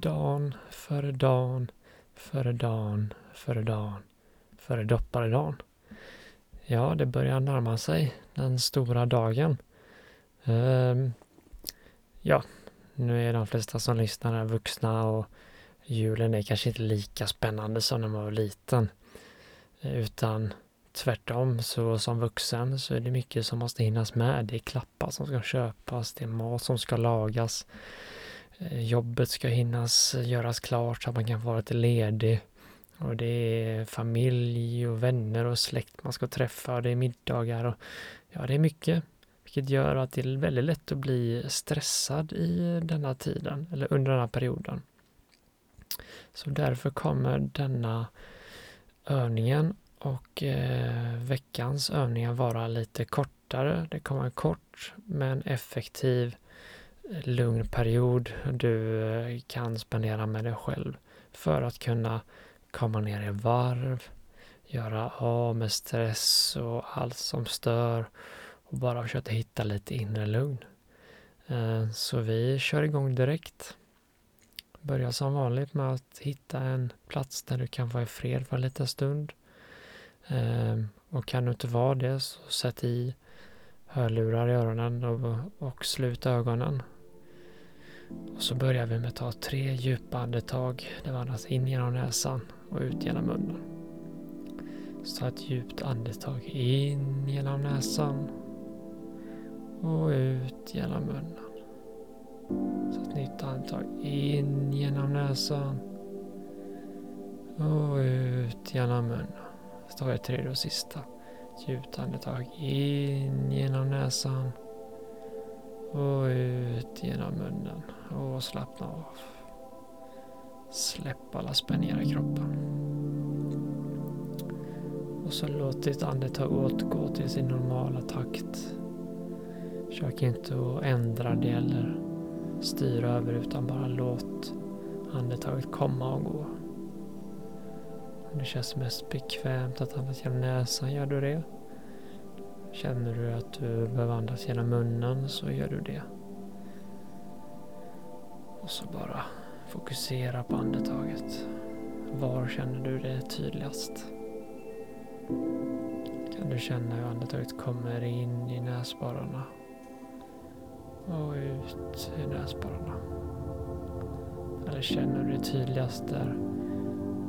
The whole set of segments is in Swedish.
Dan före dan före dan före dan före dopparedan. Ja, det börjar närma sig den stora dagen. Um, ja, nu är de flesta som lyssnar här vuxna och julen är kanske inte lika spännande som när man var liten. Utan tvärtom, så som vuxen så är det mycket som måste hinnas med. Det är klappar som ska köpas, det är mat som ska lagas. Eh, jobbet ska hinnas göras klart så att man kan vara lite ledig. Och det är familj och vänner och släkt man ska träffa och det är middagar och ja, det är mycket. Vilket gör att det är väldigt lätt att bli stressad i denna tiden eller under denna perioden. Så därför kommer denna övningen och eh, veckans övningar vara lite kortare. Det kommer en kort men effektiv lugn period du eh, kan spendera med dig själv för att kunna komma ner i varv, göra av med stress och allt som stör och bara försöka hitta lite inre lugn. Eh, så vi kör igång direkt. Börja som vanligt med att hitta en plats där du kan vara i fred för en liten stund. Eh, och kan du inte vara det så sätt i hörlurar i öronen och, och slut ögonen och så börjar vi med att ta tre djupa andetag. Det andas in genom näsan och ut genom munnen. Så ta ett djupt andetag in genom näsan och ut genom munnen. Så ett nytt andetag in genom näsan och ut genom munnen. Så tar vi ett tredje och sista. Ett djupt andetag in genom näsan och ut genom munnen och slappna av. Släpp alla spänningar i kroppen. Och så låt ditt andetag återgå till sin normala takt. Försök inte att ändra det eller styra över utan bara låt andetaget komma och gå. Om det känns mest bekvämt att andas genom näsan gör du det. Känner du att du behöver andas genom munnen så gör du det. Och så bara fokusera på andetaget. Var känner du det tydligast? Kan du känna hur andetaget kommer in i näsborrarna och ut i näsborrarna? Eller känner du det tydligast där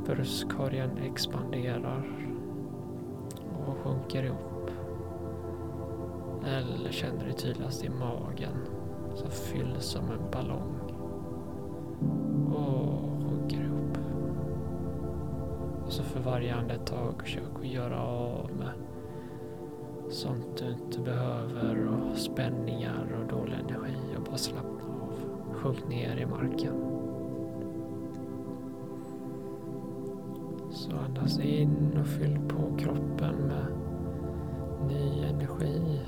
bröstkorgen expanderar och sjunker ihop? Eller känner du det tydligast i magen som fylls som en ballong? och sjunker ihop. Och så för varje andetag försök att göra av med sånt du inte behöver och spänningar och dålig energi och bara slappna av. Sjunk ner i marken. Så andas in och fyll på kroppen med ny energi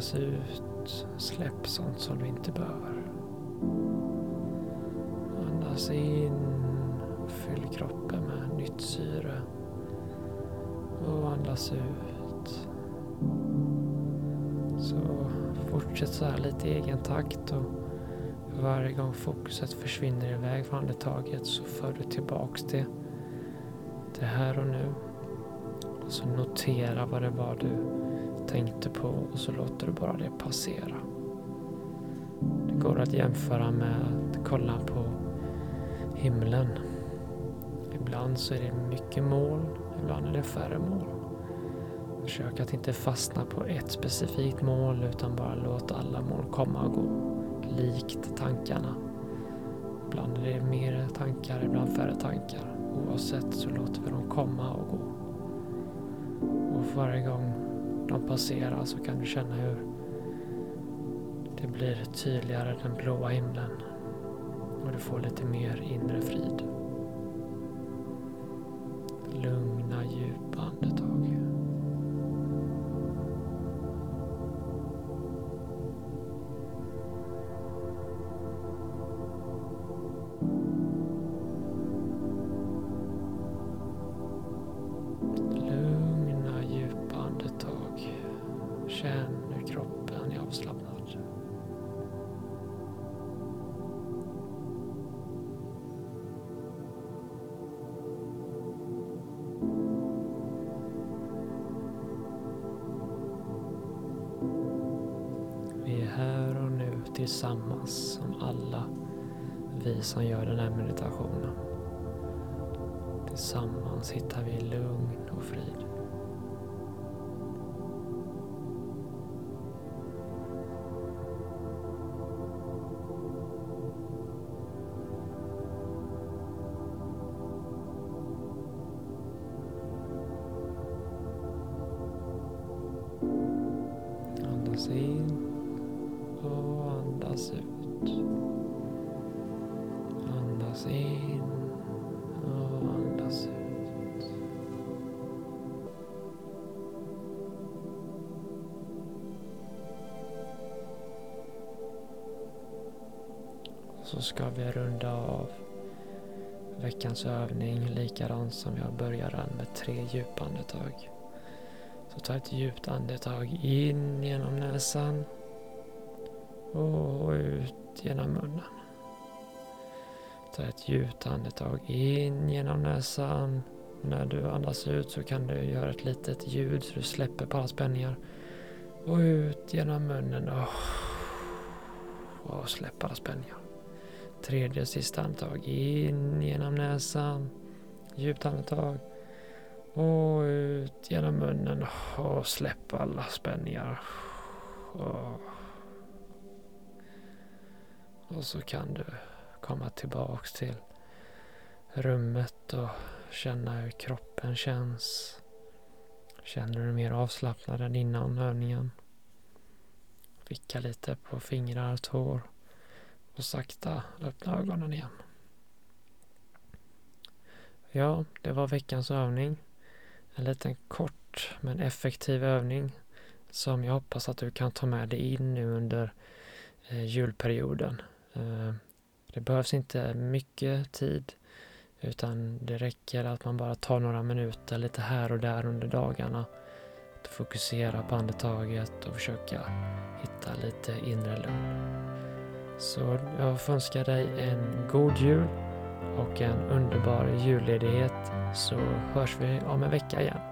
andas ut. Släpp sånt som du inte behöver. Andas in fyll kroppen med nytt syre. Och andas ut. Så fortsätt så här lite i egen takt och varje gång fokuset försvinner iväg från andetaget så för du tillbaks det Det här och nu. Och så notera vad det var du tänkte på och så låter du bara det passera. Det går att jämföra med att kolla på himlen. Ibland så är det mycket moln, ibland är det färre moln. Försök att inte fastna på ett specifikt mål utan bara låt alla mål komma och gå. Likt tankarna. Ibland är det mer tankar, ibland färre tankar. Oavsett så låter vi dem komma och gå. Och varje gång de passerar så kan du känna hur det blir tydligare den blåa himlen och du får lite mer inre frid. Lugna djupa andetag. Tillsammans som alla vi som gör den här meditationen. Tillsammans hittar vi lugn och frid. Andas in andas ut. Andas in och andas ut. Och så ska vi runda av veckans övning likadant som jag började med tre djupa andetag. Så ta ett djupt andetag in genom näsan och ut genom munnen. Ta ett djupt andetag in genom näsan. När du andas ut så kan du göra ett litet ljud så du släpper på alla spänningar. Och ut genom munnen och, och släpp alla spänningar. Tredje och sista andetag in genom näsan. Djupt andetag. Och ut genom munnen och släpp alla spänningar. Och, och så kan du komma tillbaks till rummet och känna hur kroppen känns. Känner du dig mer avslappnad än innan övningen? Vicka lite på fingrar och tår och sakta öppna ögonen igen. Ja, det var veckans övning. En liten kort men effektiv övning som jag hoppas att du kan ta med dig in nu under eh, julperioden. Eh, det behövs inte mycket tid utan det räcker att man bara tar några minuter lite här och där under dagarna. Att fokusera på andetaget och försöka hitta lite inre lugn. Så jag får önska dig en god jul och en underbar julledighet så hörs vi om en vecka igen.